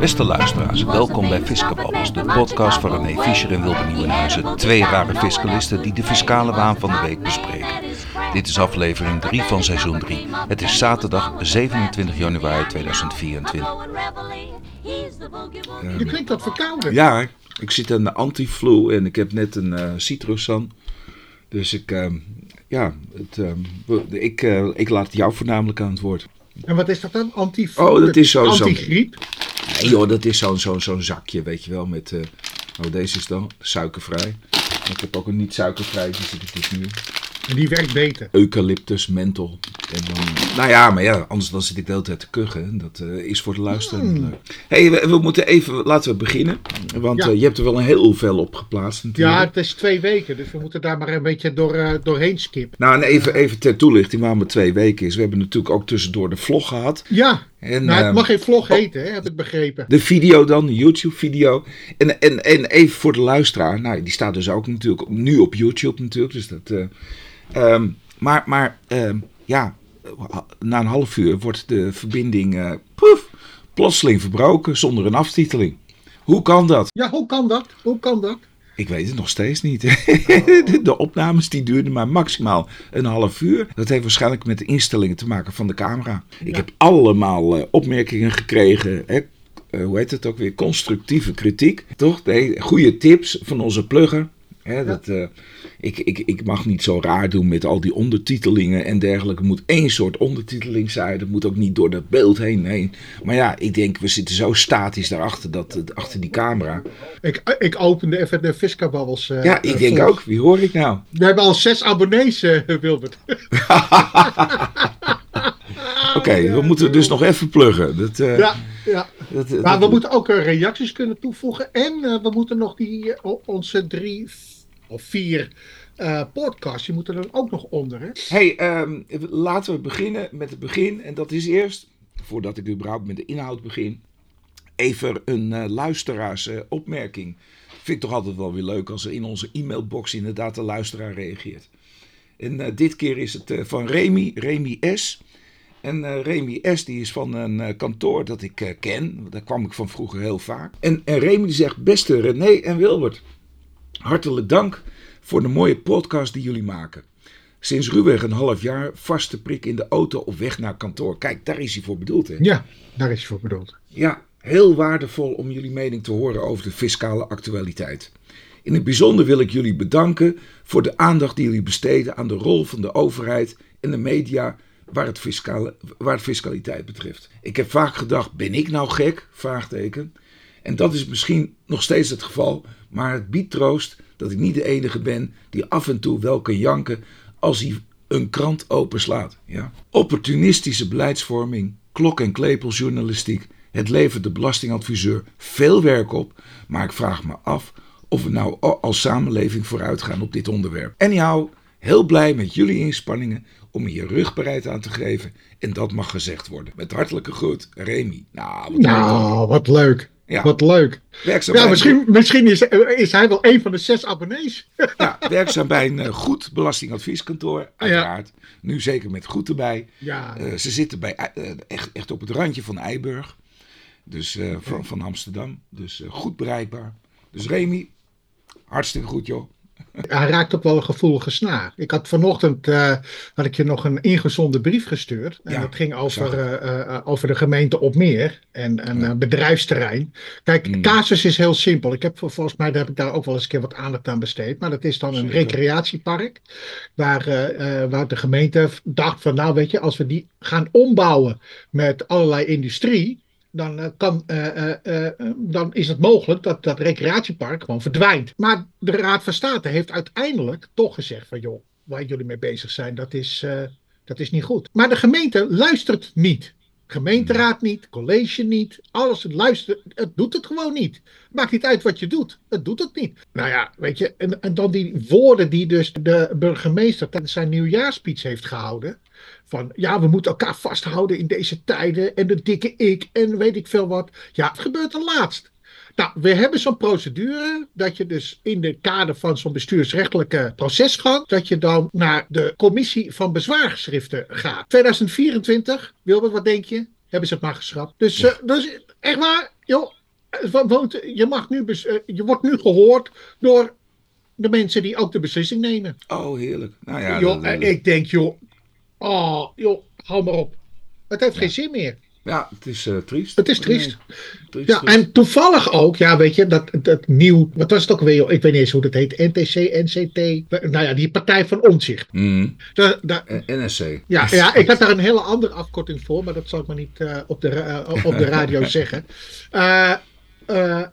Beste luisteraars, welkom bij Fiscababbels, de podcast van René Fischer en Wilbert Nieuwenhuizen. Twee rare fiscalisten die de fiscale waan van de week bespreken. Dit is aflevering 3 van seizoen 3. Het is zaterdag 27 januari 2024. Je klinkt wat verkouden. Ja, ik zit aan de anti-flu en ik heb net een uh, citrusan. Dus ik, uh, ja, het, uh, ik, uh, ik laat jou voornamelijk aan het woord. En wat is dat dan? Anti oh, dat is zo, Antigriep? Zo, nee joh, dat is zo'n zo, zo zakje, weet je wel, met... Uh, oh, deze is dan suikervrij. Ik heb ook een niet suikervrij, die zit ik dus nu. Die werkt beter. Eucalyptus, menthol. En dan, nou ja, maar ja, anders dan zit ik de hele tijd te kuchen. Dat uh, is voor de luisteraar Hmm. leuk. hey, we, we, moeten even, laten we beginnen. Want Ja. uh, je hebt er wel een heel veel op geplaatst natuurlijk. Ja, het is twee weken, dus we moeten daar maar een beetje door, uh, doorheen skippen. Nou, en even, even ter toelichting waarom het twee weken is. We hebben natuurlijk ook tussendoor de vlog gehad. Ja, En, nou, het ehm, mag geen vlog heten, hè, heb ik begrepen. De video dan, de YouTube-video. En, en, en even voor de luisteraar. Nou, die staat dus ook natuurlijk nu op YouTube natuurlijk. Dus dat, eh, ehm, maar maar ehm, ja, na een half uur wordt de verbinding eh, poef, plotseling verbroken zonder een aftiteling. Hoe kan dat? Ja, hoe kan dat? Hoe kan dat? Ik weet het nog steeds niet. De opnames die duurden maar maximaal een half uur. Dat heeft waarschijnlijk met de instellingen te maken van de camera. Ik heb allemaal uh, opmerkingen gekregen. Hè? Uh, hoe heet het ook weer? Constructieve kritiek. Toch? Nee, goede tips van onze plugger. Hè, dat, uh, ik, ik, ik mag niet zo raar doen met al die ondertitelingen en dergelijke. Er moet één soort ondertiteling zijn. Dat moet ook niet door dat beeld heen. heen. Maar ja, ik denk, we zitten zo statisch daarachter, dat, achter die camera. Ik, ik opende even de Fiscababbels. Uh, ja, ik denk ook. Wie hoor ik nou? We hebben al zes abonnees, uh, Wilbert. Oké, okay, we moeten dus nog even pluggen. Dat, uh, ja, ja. Dat, dat, maar we moeten ook reacties kunnen toevoegen. En uh, we moeten nog die, onze drie of vier podcasts, die moeten er ook nog onder. Hey, um, laten we beginnen met het begin. En dat is eerst, voordat ik überhaupt met de inhoud begin, even een uh, luisteraarsopmerking. Vind ik toch altijd wel weer leuk als er in onze e-mailbox inderdaad de luisteraar reageert. En uh, dit keer is het uh, van Remy, Remy S. En uh, Remy S. die is van een uh, kantoor dat ik uh, ken. Daar kwam ik van vroeger heel vaak. En, en Remy die zegt, beste René en Wilbert. Hartelijk dank voor de mooie podcast die jullie maken. Sinds ruwweg een half jaar vaste prik in de auto op weg naar kantoor. Kijk, daar is hij voor bedoeld. Hè? Ja, daar is hij voor bedoeld. Ja, heel waardevol om jullie mening te horen over de fiscale actualiteit. In het bijzonder wil ik jullie bedanken voor de aandacht die jullie besteden aan de rol van de overheid en de media waar het, fiscale, waar het fiscaliteit betreft. Ik heb vaak gedacht, ben ik nou gek? Vraagteken. En dat is misschien nog steeds het geval, maar het biedt troost dat ik niet de enige ben die af en toe wel kan janken als hij een krant openslaat. Ja? Opportunistische beleidsvorming, klok- en klepeljournalistiek, het levert de belastingadviseur veel werk op, maar ik vraag me af of we nou als samenleving vooruit gaan op dit onderwerp. Anyhow, heel blij met jullie inspanningen om je rugbereid aan te geven. En dat mag gezegd worden. Met hartelijke groet, Remy. Nou, wat nou. Wat leuk. Ja. Wat leuk. Werkzaam ja, misschien, misschien is, is, hij wel een van de zes abonnees. Ja, werkzaam bij een uh, goed belastingadvieskantoor, uiteraard. Ja. Nu zeker met goed erbij. Ja. Uh, ze zitten bij, uh, echt, echt op het randje van Eiburg. Dus van, van Amsterdam. Dus goed bereikbaar. Dus Remy, hartstikke goed joh. Hij raakt ook wel een gevoelige snaar. Ik had vanochtend uh, had ik je nog een ingezonden brief gestuurd. En ja, dat ging over, uh, uh, over de gemeente Opmeer en een ja. bedrijfsterrein. Kijk, de mm. casus is heel simpel. Ik heb volgens mij daar heb ik daar ook wel eens een keer wat aandacht aan besteed. Maar dat is dan een Zeker. recreatiepark. Waar, waar de gemeente dacht van nou weet je, als we die gaan ombouwen met allerlei industrie dan, kan, uh, uh, dan is het mogelijk dat dat recreatiepark gewoon verdwijnt. Maar de Raad van State heeft uiteindelijk toch gezegd van joh, waar jullie mee bezig zijn, dat is, dat is niet goed. Maar de gemeente luistert niet. Gemeenteraad niet, college niet, alles luistert, het doet het gewoon niet. Maakt niet uit wat je doet, het doet het niet. Nou ja, weet je, en, en dan die woorden die dus de burgemeester tijdens zijn nieuwjaarspeech heeft gehouden. Van ja, we moeten elkaar vasthouden in deze tijden en de dikke ik en weet ik veel wat. Ja, het gebeurt er laatst. Nou, we hebben zo'n procedure dat je dus in de kader van zo'n bestuursrechtelijke procesgang, dat je dan naar de commissie van bezwaarschriften gaat. 2024, Wilbert, wat denk je? Hebben ze het maar geschrapt. Dus, ja. uh, dus echt waar, joh, want je, mag nu, je wordt nu gehoord door de mensen die ook de beslissing nemen. Oh, heerlijk. Nou ja, joh, ik denk, joh, oh, joh, hou maar op. Het heeft geen zin meer. Ja, het is uh, triest. Het is triest. ja, en toevallig ook, ja, weet je, dat, dat nieuw, wat was het ook weer, ik weet niet eens hoe dat heet, NTC, NCT, nou ja, die partij van onzicht. Mm. Da, da, NSC. Ja, ja, ik had daar een hele andere afkorting voor, maar dat zal ik maar niet uh, op, de, uh, op de radio zeggen.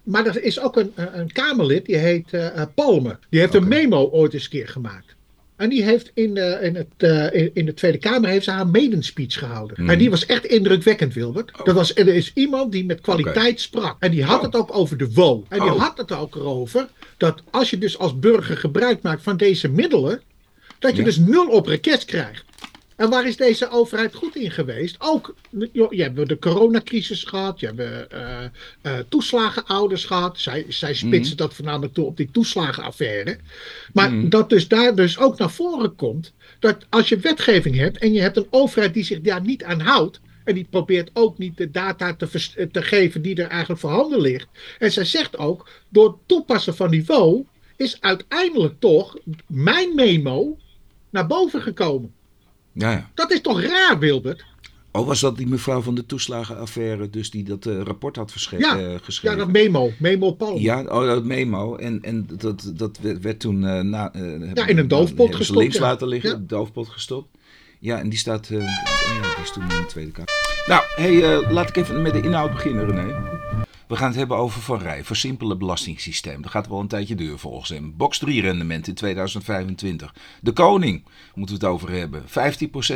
maar er is ook een, een Kamerlid, die heet Palme. Die heeft een memo ooit eens keer gemaakt. En die heeft in de, in, het, uh, in, de Tweede Kamer heeft ze haar speech gehouden. Mm. En die was echt indrukwekkend, Wilbert. Oh. Dat was, er is iemand die met kwaliteit sprak. En die had oh. het ook over de wo. En die oh. had het ook erover dat als je dus als burger gebruik maakt van deze middelen, dat je dus nul op request krijgt. En waar is deze overheid goed in geweest? Ook, je hebt de coronacrisis gehad, je hebt uh, uh, toeslagenouders gehad. Zij, zij spitsen mm. dat voornamelijk toe op die toeslagenaffaire. Maar mm. dat dus daar dus ook naar voren komt, dat als je wetgeving hebt en je hebt een overheid die zich daar niet aan houdt, en die probeert ook niet de data te, te geven die er eigenlijk voorhanden ligt. En zij zegt ook, door het toepassen van niveau is uiteindelijk toch mijn memo naar boven gekomen. Ja, ja. Dat is toch raar, Wilbert? Oh, was dat die mevrouw van de toeslagenaffaire, dus die dat uh, rapport had ja, uh, geschreven? Ja, dat memo, memo Palm. Ja, oh, dat memo. En, en dat, dat werd toen uh, na, ja, in een doofpot gestopt. links laten liggen, ja. doofpot gestopt. Ja, en die staat, oh ja, die is toen in de Tweede Kamer. Nou, hey, laat ik even met de inhoud beginnen, René. We gaan het hebben over Van Rij, versimpelen belastingssysteem. Dat gaat wel een tijdje duur volgens hem. Box 3 rendement in 2025. De koning moeten we het over hebben.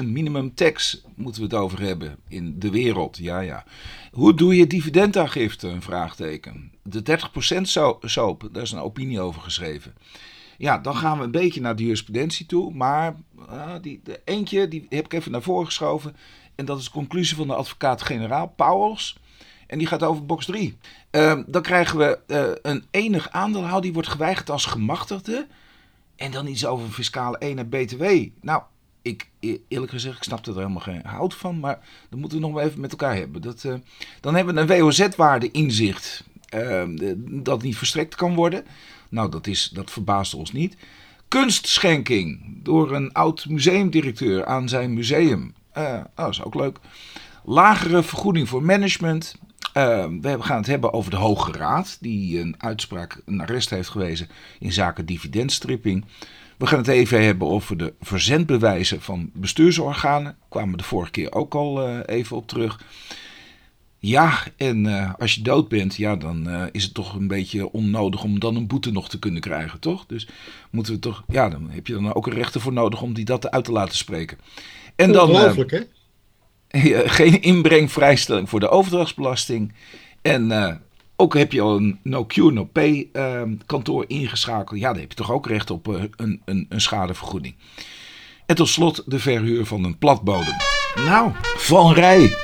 15% minimum tax moeten we het over hebben in de wereld. Ja, ja. Hoe doe je dividendaangifte? Een vraagteken. De 30% soap, daar is een opinie over geschreven. Ja, dan gaan we een beetje naar de jurisprudentie toe. Maar uh, die, de eentje die heb ik even naar voren geschoven. En dat is de conclusie van de advocaat-generaal Pauwels. En die gaat over box 3. Ehm, dan krijgen we uh, een enig aandeelhouder die wordt geweigerd als gemachtigde. En dan iets over fiscale 1 en BTW. Nou, ik, e-, eerlijk gezegd, ik snap er helemaal geen hout van. Maar dat moeten we nog wel even met elkaar hebben. Dat, uh, dan hebben we een WOZ-waarde inzicht. Uh, dat niet verstrekt kan worden. Nou, dat, is, dat verbaast ons niet. Kunstschenking door een oud museumdirecteur aan zijn museum. Uh, dat is ook leuk. Lagere vergoeding voor management. Uh, we gaan het hebben over de Hoge Raad, die een uitspraak, een arrest heeft gewezen in zaken dividendstripping. We gaan het even hebben over de verzendbewijzen van bestuursorganen. Kwamen we de vorige keer ook al uh, even op terug. Ja, en uh, als je dood bent, ja, dan uh, is het toch een beetje onnodig om dan een boete nog te kunnen krijgen, toch? Dus moeten we toch, ja, dan heb je dan ook een rechter voor nodig om die dat uit te laten spreken. En dan, hè? geen inbrengvrijstelling voor de overdrachtsbelasting. En uh, ook heb je al een no-cure, no-pay uh, kantoor ingeschakeld. Ja, dan heb je toch ook recht op uh, een, een, een, schadevergoeding. En tot slot de verhuur van een platbodem. Nou, Van Rij.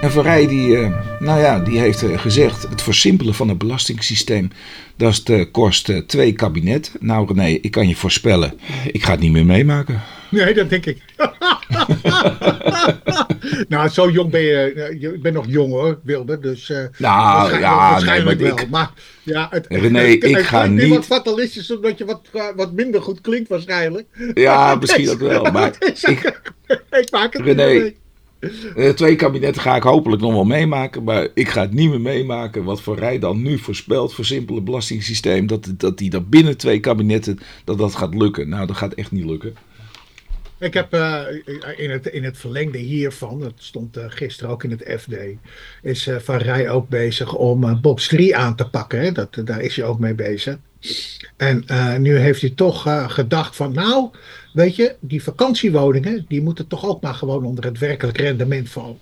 En Van Rij die, uh, nou ja, die heeft gezegd... het versimpelen van het belastingssysteem... dat kost twee kabinet. Nou René, ik kan je voorspellen... ik ga het niet meer meemaken. Nee, dat denk ik. nou, zo jong ben je. Je bent nog jong hoor, Wilde. Dus. Uh, nou, ja, waarschijnlijk nee, maar wel. Ik, maar ja, het, René, het, ik ga niet. wat fatalistisch, omdat je wat, uh, wat minder goed klinkt, waarschijnlijk. Ja, misschien ook wel. Maar ik, ik maak het René, uh, twee kabinetten ga ik hopelijk nog wel meemaken, maar ik ga het niet meer meemaken wat Van Rij dan nu voorspelt voor simpele belastingssysteem, dat, dat die dat binnen twee kabinetten, dat dat gaat lukken. Nou, dat gaat echt niet lukken. Ik heb uh, in, het, in het verlengde hiervan, dat stond uh, gisteren ook in het FD, is uh, Van Rij ook bezig om Bobs 3 aan te pakken. Hè? Dat, daar is hij ook mee bezig. En nu heeft hij toch gedacht van, nou, weet je, die vakantiewoningen, die moeten toch ook maar gewoon onder het werkelijk rendement vallen.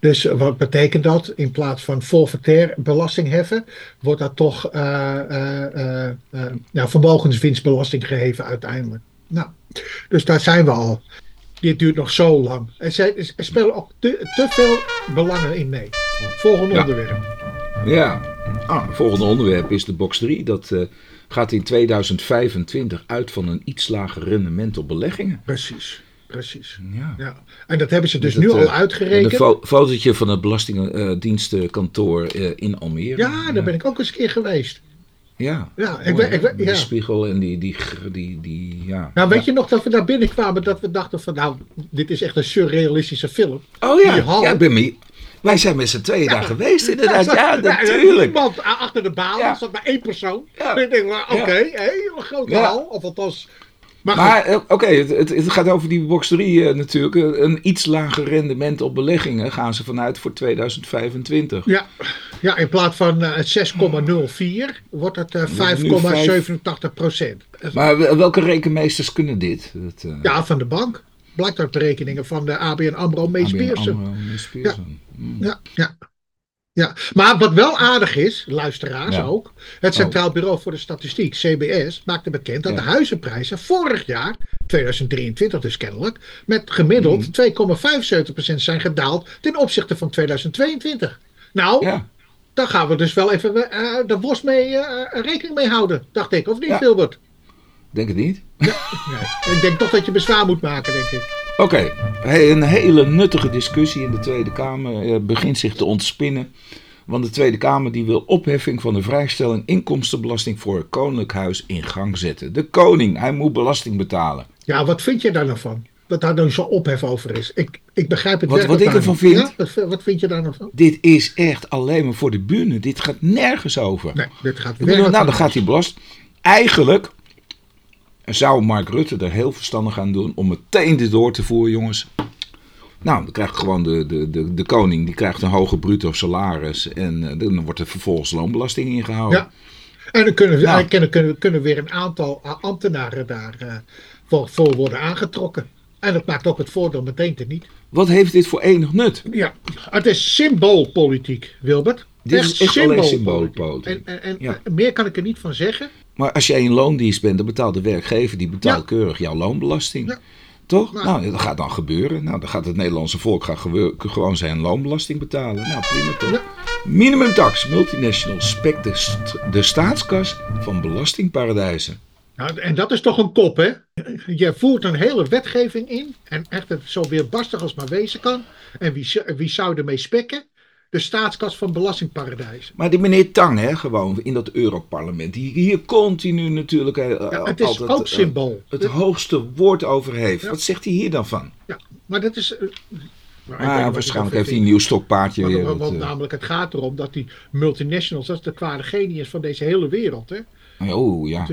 Dus wat betekent dat? In plaats van forfaitair belasting heffen, wordt dat toch nou, vermogenswinstbelasting geheven uiteindelijk. Nou, dus daar zijn we al. Dit duurt nog zo lang. Er, zijn, er spelen ook te, te, veel belangen in mee. Volgende onderwerp. Ja, ah, volgende onderwerp is de box 3. Dat uh, gaat in 2025 uit van een iets lager rendement op beleggingen. Precies. Precies. Ja. ja. En dat hebben ze dus nu al uh, uitgerekend. Een fotootje van het Belastingdienstenkantoor in Almere. Ja, daar ben ik ook eens een keer geweest. Ja, ja, ik ik ja. die spiegel en die, die, die, die ja. Nou, weet je nog dat we daar binnenkwamen dat we dachten van nou, dit is echt een surrealistische film. Oh ja, ja ben mee. Wij zijn met z'n tweeën daar geweest inderdaad. Ja, natuurlijk. Iemand achter de baal, zat maar één persoon. Ja. Ik denk, oké, okay, een grote hal. Of althans maar, maar eh, oké, het, het, gaat over die box 3 uh, natuurlijk. Een iets lager rendement op beleggingen gaan ze vanuit voor 2025. Ja, ja in plaats van uh, 6,04 wordt het uh, 5,87 procent. Maar welke rekenmeesters kunnen dit? Dat. Ja, van de bank. Blijkt uit berekeningen van de ABN AMRO Mees Pearson. Ja. Hmm. ja, ja. Ja, maar wat wel aardig is, luisteraars ook, het Centraal oh. Bureau voor de Statistiek, CBS, maakte bekend dat de huizenprijzen vorig jaar, 2023 dus kennelijk, met gemiddeld 2,75% hmm. zijn gedaald ten opzichte van 2022. Nou, ja. daar gaan we dus wel even uh, de worst mee uh, rekening mee houden, dacht ik, of niet, Wilbert? Denk het niet. Ja, nee. Ik denk toch dat je bezwaar moet maken, denk ik. Oké, een hele nuttige discussie in de Tweede Kamer eh, begint zich te ontspinnen. Want de Tweede Kamer die wil opheffing van de vrijstelling inkomstenbelasting voor het Koninklijk Huis in gang zetten. De koning, hij moet belasting betalen. Ja, wat vind je daar nou van? Dat daar dan zo'n ophef over is. Ik, ik begrijp het Wat, wat ik ervan vind? Ja? Wat, wat, vind je daar nou van? Dit is echt alleen maar voor de buren. Dit gaat nergens over. Nee, dit gaat nergens Nou, dan gaat hij belast. Eigenlijk zou Mark Rutte er heel verstandig aan doen om meteen dit door te voeren, jongens. Nou, dan krijgt gewoon de, de, de, de koning die krijgt een hoge bruto salaris. En uh, dan wordt er vervolgens loonbelasting ingehouden. Ja. En dan kunnen, nou. kunnen, kunnen, kunnen weer een aantal ambtenaren daar uh, voor, worden aangetrokken. En dat maakt ook het voordeel meteen te niet. Wat heeft dit voor enig nut? Ja, het is symboolpolitiek, Wilbert. Dit is echt alleen symboolpolitiek. En, en, en meer kan ik er niet van zeggen. Maar als jij in loondienst bent, dan betaalt de werkgever, die betaalt keurig jouw loonbelasting. Ja. Toch? Nou, nou, dat gaat dan gebeuren. Nou, dan gaat het Nederlandse volk gewoon zijn loonbelasting betalen. Nou, prima toch? Ja. Minimumtax, multinational, spekt de, de staatskas van belastingparadijzen. Nou, en dat is toch een kop, hè? Je voert een hele wetgeving in. En echt zo weerbarstig als maar wezen kan. En wie, wie zou ermee spekken? De staatskas van belastingparadijs. Maar die meneer Tang, hè, gewoon in dat Europarlement, die hier continu natuurlijk. Uh, ja, het is altijd, ook eh, symbool. het hoogste woord over heeft. Wat zegt hij hier dan van? Ja, maar dat is. Uh, ah, waarschijnlijk heeft hij een nieuw stokpaardje weer. Want, namelijk, het gaat erom dat die multinationals, dat is de kwade genius van deze hele wereld. Hè? Oh ja.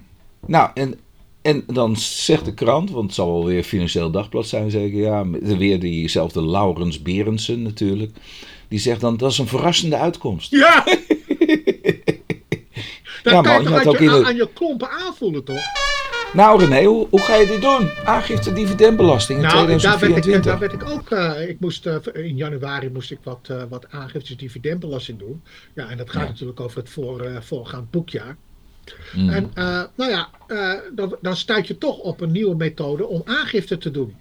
Nou, en, en dan zegt de krant, want het zal wel weer Financieel Dagblad zijn zeker, ja, weer diezelfde Laurens Berensen natuurlijk. Die zegt dan, dat is een verrassende uitkomst. Ja! Dat ja, kan je, je ook aan, aan je klompen aanvoelen, toch? Nou René, hoe, hoe, ga je dit doen? Aangifte dividendbelasting in nou, 2024. Daar werd ik, daar werd ik ook, uh, ik moest, uh, in januari moest ik wat, uh, wat aangiftes dividendbelasting doen. Ja, en dat gaat natuurlijk over het voor, voorgaand boekjaar. Mm. En nou ja, dan, dan stuit je toch op een nieuwe methode om aangifte te doen.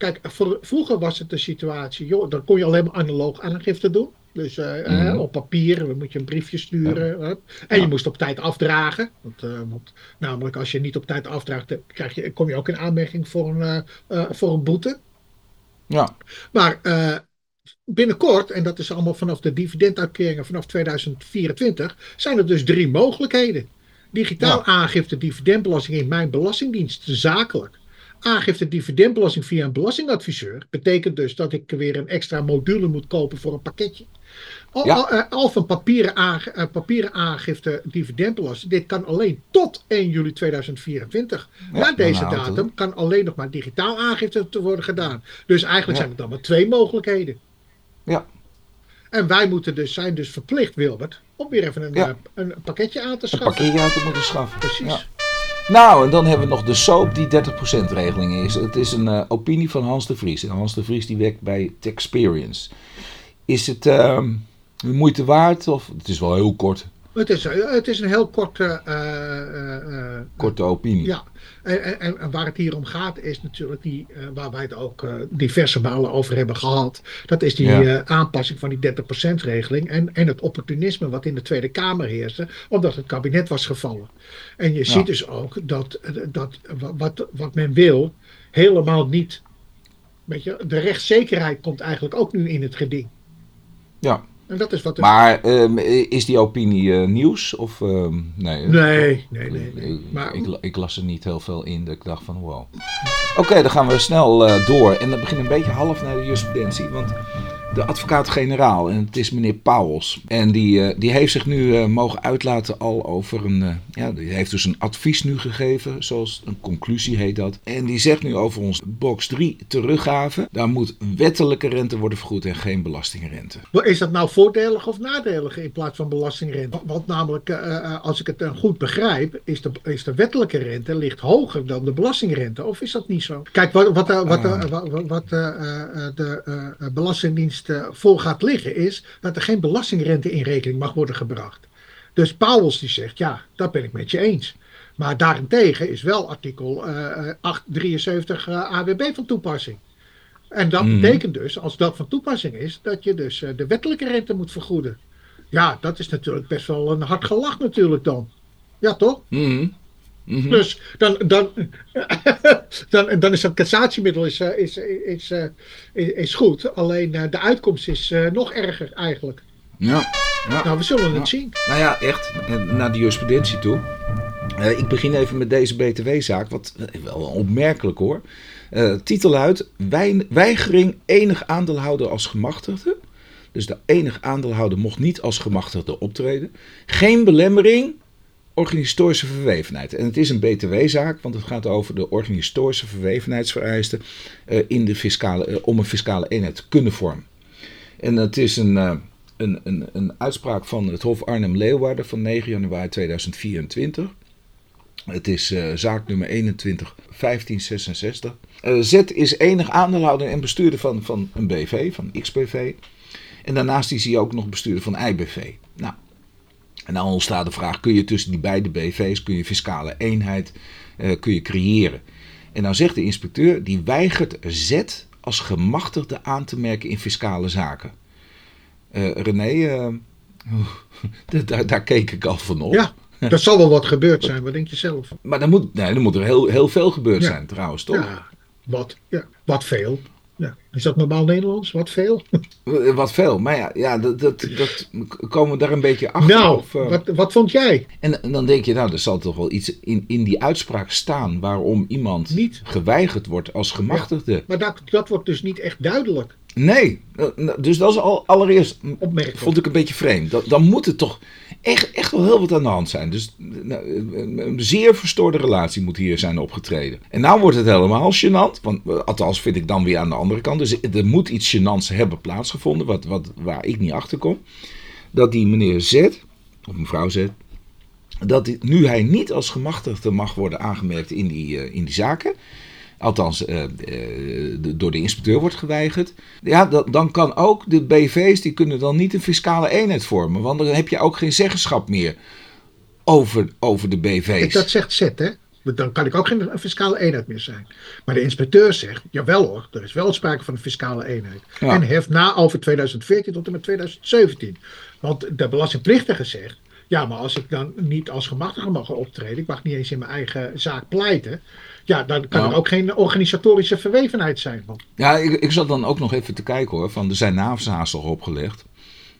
Kijk, vroeger was het de situatie, joh, dan kon je alleen maar analoog aangifte doen. Dus uh, op papier, dan moet je een briefje sturen. En je moest op tijd afdragen. Want, uh, want, namelijk, als je niet op tijd afdraagt, krijg je, kom je ook in aanmerking voor een, voor een boete. Ja. Maar binnenkort, en dat is allemaal vanaf de dividenduitkeringen vanaf 2024, zijn er dus drie mogelijkheden. Digitaal aangifte dividendbelasting in mijn belastingdienst, zakelijk aangifte dividendbelasting via een belastingadviseur betekent dus dat ik weer een extra module moet kopen voor een pakketje. Al, ja. al, van papieren, eh, papieren aangifte dividendbelasting. Dit kan alleen tot 1 juli 2024. Na deze datum kan alleen nog maar digitaal aangifte te worden gedaan. Dus eigenlijk zijn er dan maar twee mogelijkheden. Ja. En wij moeten dus, zijn dus verplicht, Wilbert, om weer even een, eh, een, pakketje aan te schaffen. Een pakketje aan te moeten schaffen. Precies. Nou, en dan hebben we nog de soap die 30% regeling is. Het is een uh, opinie van Hans de Vries. En Hans de Vries die werkt bij Texperience. Is het uh, moeite waard? Of het is wel heel kort. Het is, het is een heel korte... Uh, Korte opinie. Ja, en, en, en, waar het hier om gaat is natuurlijk die, waar wij het ook diverse malen over hebben gehad. Dat is die aanpassing van die 30% regeling en, en het opportunisme wat in de Tweede Kamer heerste, omdat het kabinet was gevallen. En je ziet dus ook dat, dat wat, wat men wil helemaal niet weet je, de rechtszekerheid komt eigenlijk ook nu in het geding. Ja. En dat is wat Maar um, is die opinie uh, nieuws? Of, um, nee, nee, nee, nee, nee. Maar, ik, ik, las er niet heel veel in dat ik dacht van wow. Oké, okay, dan gaan we snel uh, door. En dan begin een beetje half naar de jurisprudentie. Want de advocaat-generaal. En het is meneer Pauwels. En die, uh, die heeft zich nu uh, mogen uitlaten al over een. Uh, ja, die heeft dus een advies nu gegeven, zoals een conclusie heet dat. En die zegt nu over ons box 3 teruggave. Daar moet wettelijke rente worden vergoed en geen belastingrente. Is dat nou voordelig of nadelig in plaats van belastingrente? Want namelijk, als ik het goed begrijp, is de, is de wettelijke rente ligt hoger dan de belastingrente. Of is dat niet zo? Kijk, wat, wat, wat, wat, wat de Belastingdienst voor gaat liggen, is dat er geen belastingrente in rekening mag worden gebracht. Dus Pauwels die zegt, ja, dat ben ik met je eens. Maar daarentegen is wel artikel uh, 873 uh, AWB van toepassing. En dat mhm. betekent dus, als dat van toepassing is, dat je dus de wettelijke rente moet vergoeden. Ja, dat is natuurlijk best wel een hard gelach natuurlijk dan. Ja, toch? Mm -hmm. Dus dan, dan, dan, dan is dat cassatiemiddel is, eh, is, is, is, is goed. Alleen de uitkomst is nog erger eigenlijk. Ja, ja. Nou, we zullen het zien. Nou ja, echt, naar de jurisprudentie toe. Uh, ik begin even met deze BTW-zaak, wat wel opmerkelijk hoor. Uh, titel uit: Weigering enig aandeelhouder als gemachtigde. Dus de enig aandeelhouder mocht niet als gemachtigde optreden. Geen belemmering organisatorische verwevenheid. En het is een BTW-zaak, want het gaat over de organisatorische verwevenheidsvereisten uh, in de fiscale, uh, om een fiscale eenheid te kunnen vormen. En het is een, uh, een, een, een uitspraak van het Hof Arnhem-Leeuwarden van 9 januari 2024. Het is zaak nummer 21 1566. Z is enig aandeelhouder en bestuurder van, van een BV, van XBV. En daarnaast is hij ook nog bestuurder van IBV. Nou, en dan ontstaat de vraag: kun je tussen die beide BV's, kun je fiscale eenheid uh, kun je creëren? En dan zegt de inspecteur: die weigert Z als gemachtigde aan te merken in fiscale zaken. Uh, René, uh, daar, daar, keek ik al van op. Ja, er zal wel wat gebeurd zijn, wat denk je zelf? Maar dan moet, nee, dan moet er heel, heel veel gebeurd ja. zijn trouwens, toch? Ja, wat, ja, wat veel. Ja. Is dat normaal Nederlands? Wat veel? Wat veel, maar ja, ja dat, dat, dat komen we daar een beetje achter. Nou, of, uh... wat, wat vond jij? En, en, dan denk je, nou, er zal toch wel iets in, in die uitspraak staan waarom iemand niet geweigerd wordt als gemachtigde. Ja, maar dat, dat wordt dus niet echt duidelijk. Nee, dus dat is al allereerst, vond ik een beetje vreemd. Dan, dan moet er toch echt, echt wel heel wat aan de hand zijn. Dus nou, een zeer verstoorde relatie moet hier zijn opgetreden. En nou wordt het helemaal gênant, want althans vind ik dan weer aan de andere kant. Dus er moet iets gênants hebben plaatsgevonden, wat, wat, waar ik niet achter kom. Dat die meneer Z, of mevrouw Z, dat die, nu hij niet als gemachtigde mag worden aangemerkt in die, in die zaken althans uh, uh, door de inspecteur wordt geweigerd. Ja, dat, dan kan ook de BV's, die kunnen dan niet een fiscale eenheid vormen. Want dan heb je ook geen zeggenschap meer over, over de BV's. Dat zegt Z, hè? Dan kan ik ook geen fiscale eenheid meer zijn. Maar de inspecteur zegt, jawel hoor, er is wel sprake van een fiscale eenheid. Ja. En heeft na over 2014 tot en met 2017. Want de belastingplichtige zegt, ja, maar als ik dan niet als gemachtigde mag optreden, ik mag niet eens in mijn eigen zaak pleiten, ja, dan kan nou. er ook geen organisatorische verwevenheid zijn. Ja, ik, ik zat dan ook nog even te kijken hoor, van er zijn navelsaanslagen opgelegd.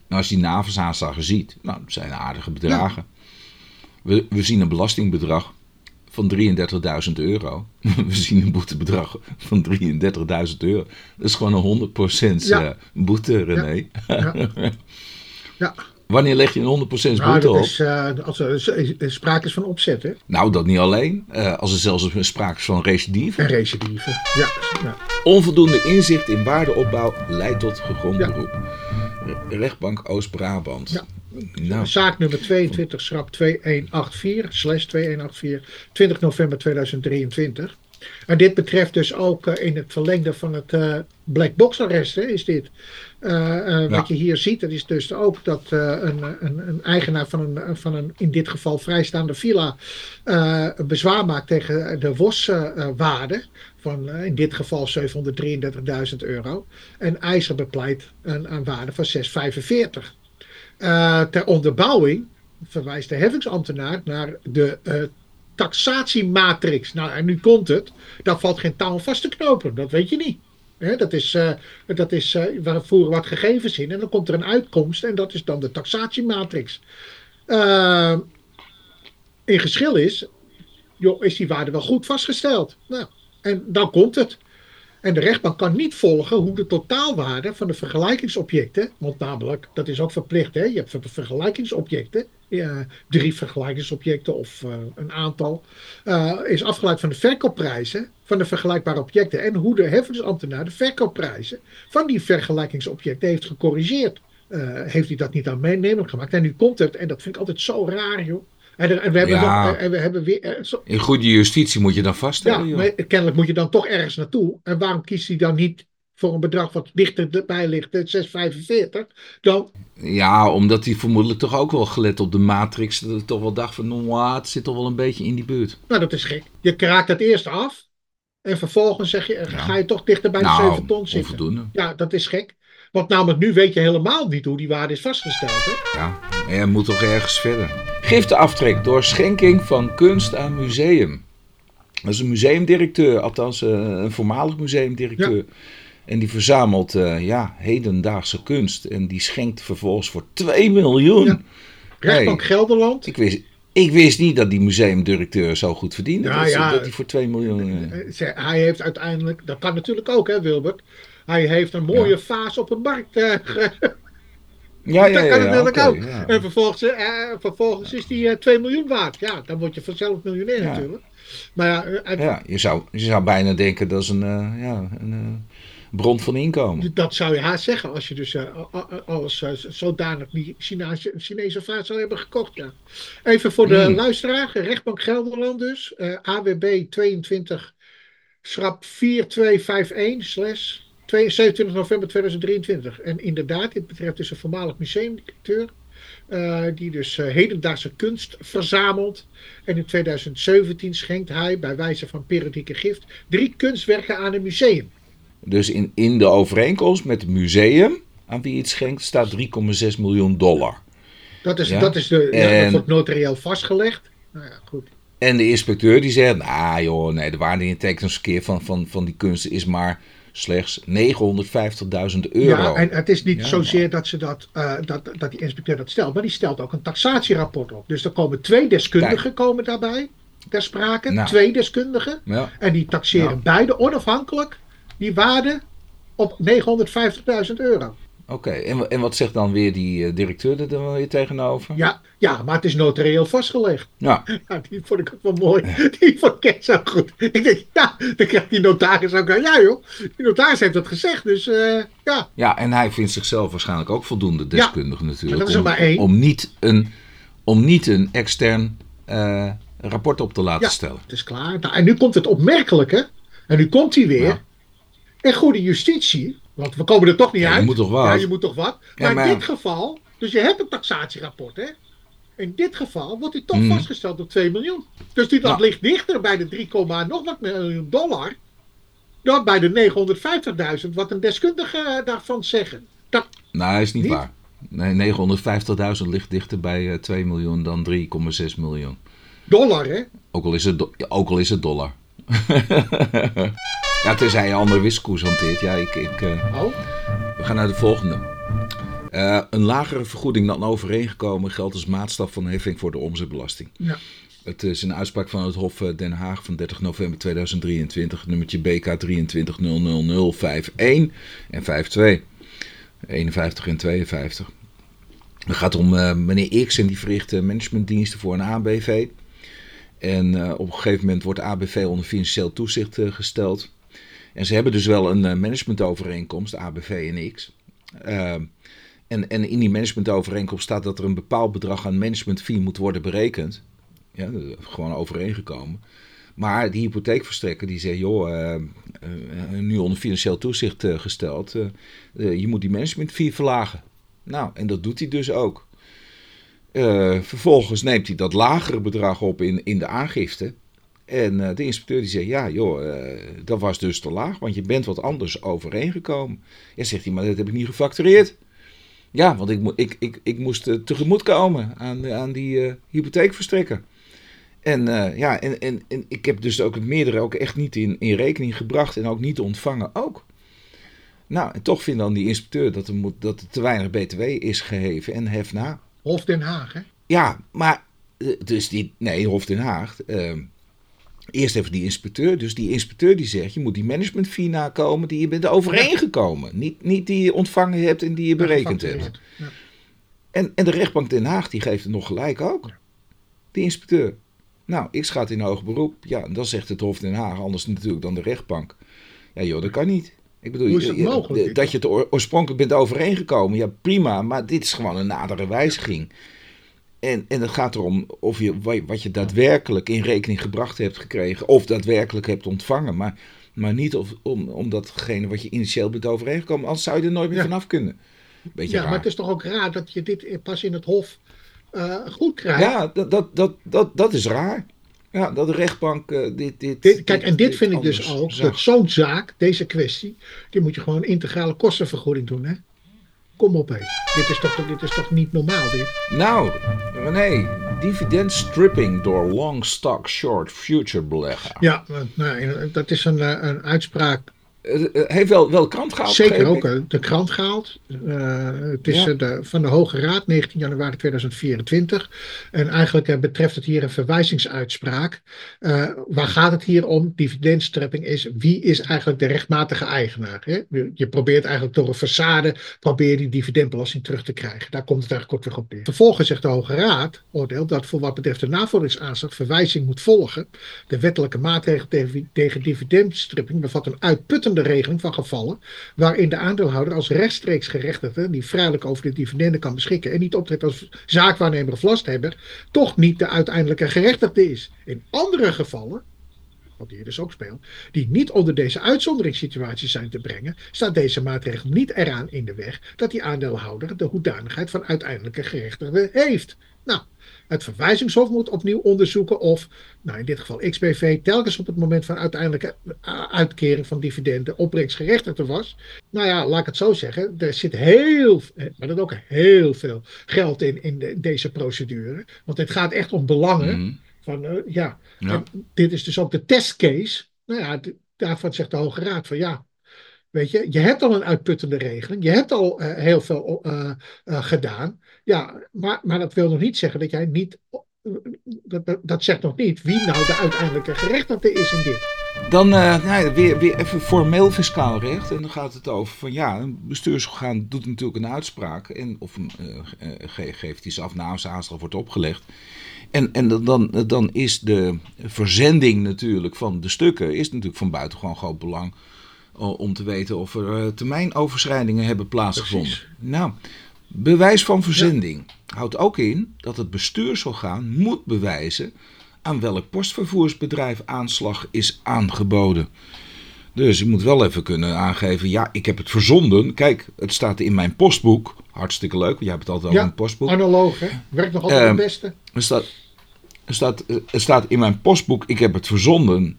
Nou, als je die navelsaanslagen ziet, nou, dat zijn aardige bedragen. Ja. We, we zien een belastingbedrag van 33.000 euro. We zien een boetebedrag van 33.000 euro. Dat is gewoon een 100% ja. boete, René. Ja. ja. Wanneer leg je een 100% boete nou, op? Is, uh, als er sprake is van opzet, hè? Nou, dat niet alleen. Uh, als er zelfs sprake is van recidive. En recidive, ja. ja. Onvoldoende inzicht in waardeopbouw leidt tot gegrond ja. beroep. Rechtbank Oost-Brabant. Ja. Nou. Zaak nummer 22, schrap 2184, slash 2184, 20 november 2023. En dit betreft dus ook uh, in het verlengde van het uh, black box arrest, hè, is dit. Uh, ja. Wat je hier ziet, dat is dus ook dat een, een, een, eigenaar van een, van een in dit geval vrijstaande villa bezwaar maakt tegen de WOS-waarde van in dit geval 733.000 euro. En IJzer bepleit een, een waarde van 645. ter onderbouwing verwijst de heffingsambtenaar naar de taxatiematrix. Nou, en nu komt het. Daar valt geen touw vast te knopen. Dat weet je niet. dat is, uh, dat is uh, we voeren wat gegevens in en dan komt er een uitkomst en dat is dan de taxatiematrix. Uh, in geschil is, joh, is die waarde wel goed vastgesteld? Nou, en dan komt het. En de rechtbank kan niet volgen hoe de totaalwaarde van de vergelijkingsobjecten, want namelijk, dat is ook verplicht, hè? je hebt vergelijkingsobjecten, ja, drie vergelijkingsobjecten of uh, een aantal, uh, is afgeleid van de verkoopprijzen van de vergelijkbare objecten en hoe de heffensambtenaar de verkoopprijzen van die vergelijkingsobjecten heeft gecorrigeerd. Uh, heeft hij dat niet aan meenemen gemaakt? En nu komt het, en dat vind ik altijd zo raar, joh. En, en we hebben, Ja. en we hebben weer. Zo, In goede justitie moet je dan vaststellen. ja, joh. maar kennelijk moet je dan toch ergens naartoe. En waarom kiest hij dan niet voor een bedrag wat dichterbij ligt, het 6,45? Dan, Ja, omdat hij vermoedelijk toch ook wel gelet op de matrix. Dat hij toch wel dacht van, nou, het zit toch wel een beetje in die buurt. nou, dat is gek. Je kraakt het eerst af. En vervolgens zeg je, eh, ga je toch dichter bij de 7 ton zitten. onvoldoende. Ja, dat is gek. Want namelijk nu weet je helemaal niet hoe die waarde is vastgesteld. Hè? Ja, maar je moet toch ergens verder. Gifteaftrek door schenking van kunst aan museum. Dat is een museumdirecteur, althans eh, een voormalig museumdirecteur. En die verzamelt eh, ja, hedendaagse kunst. En die schenkt vervolgens voor 2 miljoen. Ja. Rechtbank Gelderland. Ik, wist, ik wist niet dat die museumdirecteur zo goed verdiende. Dat, ja. dat hij voor 2 miljoen... eh, Eh, Hij heeft uiteindelijk, dat kan natuurlijk ook hè Wilbert. Hij heeft een mooie Ja. vaas op een markt. ge- ja, ja, dat kan natuurlijk ook. En vervolgens, vervolgens is die eh, 2 miljoen waard. Ja, dan word je vanzelf miljonair natuurlijk. Maar ja, je zou, je zou bijna denken dat is een, ja, een bron van inkomen. dat zou je haast zeggen als je dus eh, a- a- als eh, zodanig die Chinese, Chinese vaas zou hebben gekocht. Ja. Even voor de Mm. luisteraar. Rechtbank Gelderland dus. eh, AWB 22 schrap 4251 slash 27 november 2023. En inderdaad, dit betreft dus een voormalig museumdirecteur. eh, die dus eh, hedendaagse kunst verzamelt. En in 2017 schenkt hij bij wijze van periodieke gift drie kunstwerken aan een museum. Dus in, in de overeenkomst met het museum aan wie het schenkt staat 3,6 miljoen dollar. Dat is, Ja. dat is de, ja, dat wordt notarieel vastgelegd. Nou ja, goed. En de inspecteur die zegt, nou joh, nee, de waarde in tekeningskeer van, van, van die kunst is maar slechts 950.000 euro. Ja, en het is niet Ja, zozeer dat, ze dat, eh, dat, dat die inspecteur dat stelt, maar die stelt ook een taxatierapport op. Dus er komen twee deskundigen komen daarbij ter sprake. Nou. Twee deskundigen. Ja. En die taxeren beide onafhankelijk die waarde op 950.000 euro. Oké, en, en wat zegt dan weer die eh, directeur er dan weer tegenover? Ja, ja, maar het is notarieel vastgelegd. Ja, Ja, die vond ik ook wel mooi. Die vond ik echt zo goed. Ik denk, ja, dan krijgt die notaris ook. Ja joh, die notaris heeft dat gezegd. Dus eh, ja, ja, en hij vindt zichzelf waarschijnlijk ook voldoende deskundig natuurlijk. dat is er om, maar één. Om niet een, om niet een extern eh, rapport op te laten Ja. stellen. het is klaar. Nou, en nu komt het opmerkelijke. En nu komt hij weer. En goede justitie. Want we komen er toch niet Ja, je uit. moet toch wat? Ja, je moet toch wat. Ja, maar, maar- in dit geval, dus je hebt een taxatierapport hè. In dit geval wordt hij toch Mhm. vastgesteld op 2 miljoen. Dus die, dat Ja. ligt dichter bij de 3, nog wat miljoen dollar. Dan bij de 950.000 wat een deskundige eh, daarvan zeggen. Dat, Nou, is niet, Niet? waar. Nee, 950.000 ligt dichter bij eh, 2 miljoen dan 3,6 miljoen. dollar hè. Ook al is het, ook al is het dollar. ja, tenzij je andere wisselkoers hanteert. Ja, ik, ik, eh, Oh, we gaan naar de volgende. Eh, een lagere vergoeding dan overeengekomen geldt als maatstaf van heffing voor de omzetbelasting. ja. Het is een uitspraak van het Hof eh, Den Haag van 30 november 2023, nummertje BK 2300051 en 52, 51 en 52. Het gaat om meneer X en die verricht managementdiensten voor een ABV. En op een gegeven moment wordt ABV onder financieel toezicht gesteld. En ze hebben dus wel een eh, managementovereenkomst, ABV en X. Eh, en, en in die managementovereenkomst staat dat er een bepaald bedrag aan managementfee moet worden berekend. Ja, is gewoon overeengekomen. Maar die hypotheekverstrekker die zegt, joh, eh, eh, nu onder financieel toezicht eh, gesteld, eh, eh, je moet die managementfee verlagen. Nou, en dat doet hij dus ook. Eh, vervolgens neemt hij dat lagere bedrag op in, in de aangifte. En eh, de inspecteur die zegt, ja joh, eh, dat was dus te laag, want je bent wat anders overeengekomen. Ja, zegt hij, maar dat heb ik niet gefactureerd. Ja, want ik, ik, ik, ik moest uh, tegemoetkomen aan, aan die uh, hypotheekverstrekker. En uh, ja, en, en, en ik heb dus ook het meerdere ook echt niet in, in rekening gebracht en ook niet ontvangen ook. Nou, en toch vindt dan die inspecteur dat er, moet, dat er te weinig BTW is geheven en hef na. Hof Den Haag, hè? Ja, maar eh, dus die, nee, Hof Den Haag. Uh, eerst even die inspecteur. Dus die inspecteur die zegt, je moet die management fee nakomen die je bent overeengekomen. Niet, niet die je ontvangen hebt en die je berekend hebt. Ja. En, en de rechtbank Den Haag die geeft het nog gelijk ook. Die inspecteur. Nou, X gaat in hoog beroep. Ja, dan zegt het Hof Den Haag, anders natuurlijk dan de rechtbank. Ja joh, dat kan niet. Ik bedoel, Hoe is het mogelijk? dat je het oorspronkelijk bent overeengekomen, ja prima, maar dit is gewoon een nadere wijziging. En, en het gaat erom of je, wat je daadwerkelijk in rekening gebracht hebt gekregen, of daadwerkelijk hebt ontvangen. Maar, maar niet of, om, om datgene wat je initieel bent overeengekomen, anders zou je er nooit meer vanaf kunnen. Beetje ja, raar. maar het is toch ook raar dat je dit pas in het Hof eh, goed krijgt. Ja, dat, dat, dat, dat, dat is raar. Ja, dat de rechtbank eh, dit, dit, Dit- kijk, en dit vind ik dus ook, zag. dat zo'n zaak, deze kwestie, die moet je gewoon integrale kostenvergoeding doen, hè? Kom op, hé. Dit is toch, dit is toch niet normaal, dit? Nou, René, dividend stripping door long stock short future beleggen. Ja, nou, dat is een, eh, een uitspraak, heeft wel, wel krant gehaald. zeker ook eh, de krant gehaald. Eh, het is Ja. eh, de, van de Hoge Raad, 19 januari 2024. En eigenlijk eh, betreft het hier een verwijzingsuitspraak. Eh, waar gaat het hier om? Dividendstripping is, wie is eigenlijk de rechtmatige eigenaar? Hè? Je- Je probeert eigenlijk door een façade, probeer die dividendbelasting terug te krijgen. Daar komt het eigenlijk kort weer op neer. Vervolgens zegt de Hoge Raad, oordeelt dat voor wat betreft de navolgingsaanslag verwijzing moet volgen. De wettelijke maatregel tegen, tegen dividendstripping bevat een uitputtende regeling van gevallen waarin de aandeelhouder als rechtstreeks gerechtigde die vrijelijk over de dividenden kan beschikken en niet optreedt als zaakwaarnemer of lasthebber, toch niet de uiteindelijke gerechtigde is. In andere gevallen, wat hier dus ook speelt, die niet onder deze uitzonderingssituatie zijn te brengen, staat deze maatregel niet eraan in de weg dat die aandeelhouder de hoedanigheid van uiteindelijke gerechtigde heeft. Nou, het verwijzingshof moet opnieuw onderzoeken of, nou in dit geval XBV, telkens op het moment van uiteindelijke uh, uitkering van dividenden opbrengstgerechtigde was. Nou ja, laat ik het zo zeggen, er zit heel, eh, maar dan ook heel veel geld in, in de- deze procedure. Want het gaat echt om belangen. Mhm. Van, eh, ja, Ja. dit is dus ook de testcase. Nou ja, daarvan zegt de Hoge Raad van ja, weet je, je hebt al een uitputtende regeling. Je hebt al eh, heel veel eh, eh, gedaan. Ja, maar, maar dat wil nog niet zeggen dat jij niet, dat, dat, zegt nog niet wie nou de uiteindelijke gerechtigde is in dit. Dan nou ja, weer, weer even formeel fiscaal recht. En dan gaat het over van ja, een bestuursorgaan doet natuurlijk een uitspraak. En, of geeft iets af na zijn aanslag wordt opgelegd. En, en dan- dan, dan is de verzending natuurlijk van de stukken is natuurlijk van buitengewoon groot belang. O- Om te weten of er eh, termijnoverschrijdingen hebben plaatsgevonden. Precies. Nou, bewijs van verzending houdt ook in dat het bestuursorgaan moet bewijzen aan welk postvervoersbedrijf aanslag is aangeboden. Dus je moet wel even kunnen aangeven, ja, ik heb het verzonden. Kijk, het staat in mijn postboek. Hartstikke leuk, want jij hebt het altijd over Ja, een postboek. Analoog, hè? Werkt nog altijd Ehm, het beste. Er staat, er, staat, er staat in mijn postboek, ik heb het verzonden.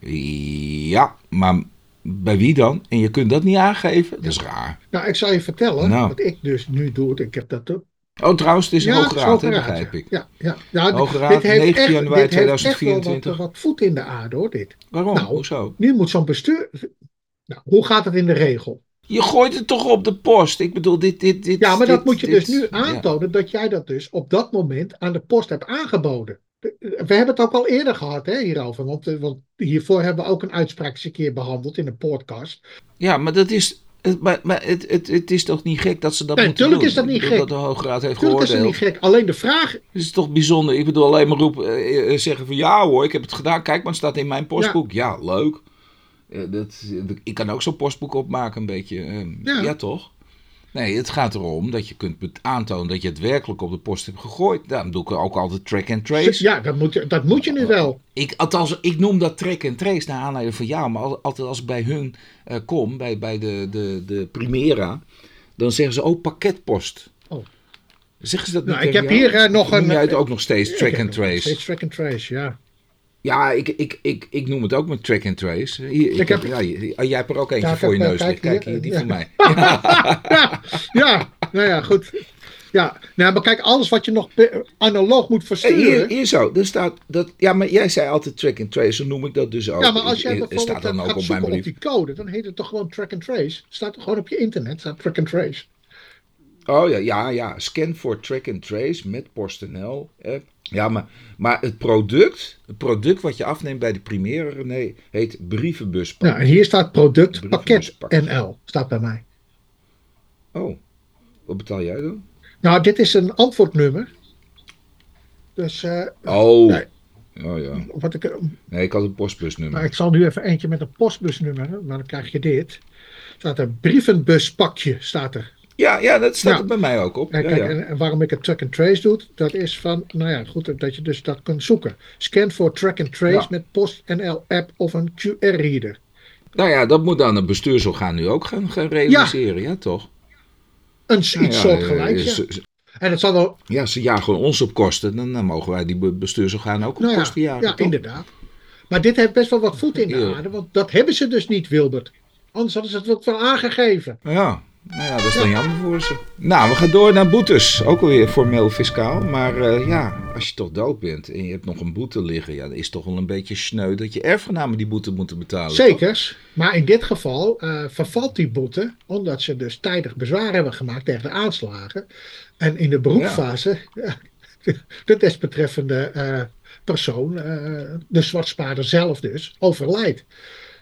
Ja, maar bij wie dan? En je kunt dat niet aangeven? Dat is raar. Nou, ik zal je vertellen Nou. wat ik dus nu doe. Ik heb dat ook Oh, trouwens, het is een Ja, hoge het is raad, hè, Hoge Raad, begrijp ik. Ja, ja. Raad, dit heeft 19 echt, januari dit heeft echt wel 2024. wat, wat voet in de aarde hoor, dit. Waarom? Nou, Hoezo? Nu moet zo'n bestuur... Nou, hoe gaat het in de regel? Je gooit het toch op de post? Ik bedoel, dit... dit, dit Ja, maar dat moet je dit- dus nu ja. aantonen dat jij dat dus op dat moment aan de post hebt aangeboden. We hebben het ook al eerder gehad hè, hierover, want, eh, want hiervoor hebben we ook een uitspraak eens een keer behandeld in een podcast. Ja, maar dat is... het- Maar, maar het, het, het is toch niet gek dat ze dat Nee, moeten tuurlijk doen? is dat niet gek. Dat de Hoge Raad heeft Natuurlijk is het geoordeeld. niet gek. Alleen de vraag, Het is toch bijzonder. Ik bedoel alleen maar roepen, eh, eh, zeggen van ja hoor, ik heb het gedaan. Kijk, maar het staat in mijn postboek. Ja, leuk. Dat, ik kan ook zo'n postboek opmaken een beetje. eh, Ja. ja. toch? Nee, het gaat erom dat je kunt aantonen dat je het werkelijk op de post hebt gegooid. Daarom doe ik ook altijd track and trace. ja, dat moet, je- dat moet je nu wel. Ik, althans, ik noem dat track and trace naar aanleiding van jou. Maar al- altijd als ik bij hun eh, kom, bij, bij de, de, de Primera, dan zeggen ze, oh, pakketpost. Oh. Zeggen ze dat niet Nou, ik heb jou? hier, eh, nog Noem een- jij het ook nog steeds track and trace? Steeds track and trace, ja. Ja, ik, ik, ik, ik noem het ook met track and trace. Hier, ik Ik heb, ja, oh, jij hebt er ook eentje Ja, voor je heb, eh, neus kijk liggen. Kijk hier, die ja. van mij. ja, ja, nou ja, goed. Ja, nou, maar kijk, alles wat je nog analoog moet versturen. Hier, hier zo, er staat dat. Ja, maar jij zei altijd track and trace, zo noem ik dat dus ook. Ja, maar als jij bijvoorbeeld staat dan ook gaat op zoeken op die code, dan heet het toch gewoon track and trace. Staat gewoon op je internet, staat track and trace. Oh ja, ja, ja. Scan voor track and trace met PostNL. Ja, maar, maar het product, het product wat je afneemt bij de Primera René, heet brievenbuspak. Ja, en hier staat product pakket NL, staat bij mij. Oh, wat betaal jij dan? Nou, dit is een antwoordnummer. Dus, uh, oh. Nee. Oh ja. Wat ik, nee, ik had een postbusnummer. Nou, ik zal nu even eentje met een postbusnummer, maar dan krijg je dit. Staat er brievenbuspakje, staat er. Ja, ja dat staat er bij mij ook op. En, kijk, En, waarom ik het track and trace doe, dat is van, nou ja, goed, dat je dus dat kunt zoeken. Scan voor track and trace met PostNL app of een QR-reader. Nou ja, dat moet dan het bestuursorgaan nu ook gaan, gaan realiseren, ja, toch? Een iets soortgelijks, ja. En het zal wel... Ja, ze jagen ons op kosten, dan, dan mogen wij die bestuursorganen ook op nou kosten jagen. Ja, inderdaad. Maar dit heeft best wel wat voet in de aarde, want dat hebben ze dus niet, Wilbert. Anders hadden ze het van aangegeven. Ja, nou ja, dat is dan jammer voor ze. Nou, we gaan door naar boetes. Ook alweer formeel fiscaal. Maar uh, ja, als je toch dood bent en je hebt nog een boete liggen, ja, dan is het toch wel een beetje sneu dat je erfgenamen die boete moeten betalen. Zekers. Maar in dit geval uh, vervalt die boete omdat ze dus tijdig bezwaar hebben gemaakt tegen de aanslagen. En in de beroepsfase ja. de desbetreffende uh, persoon, de zwartspaarder zelf dus, overlijdt.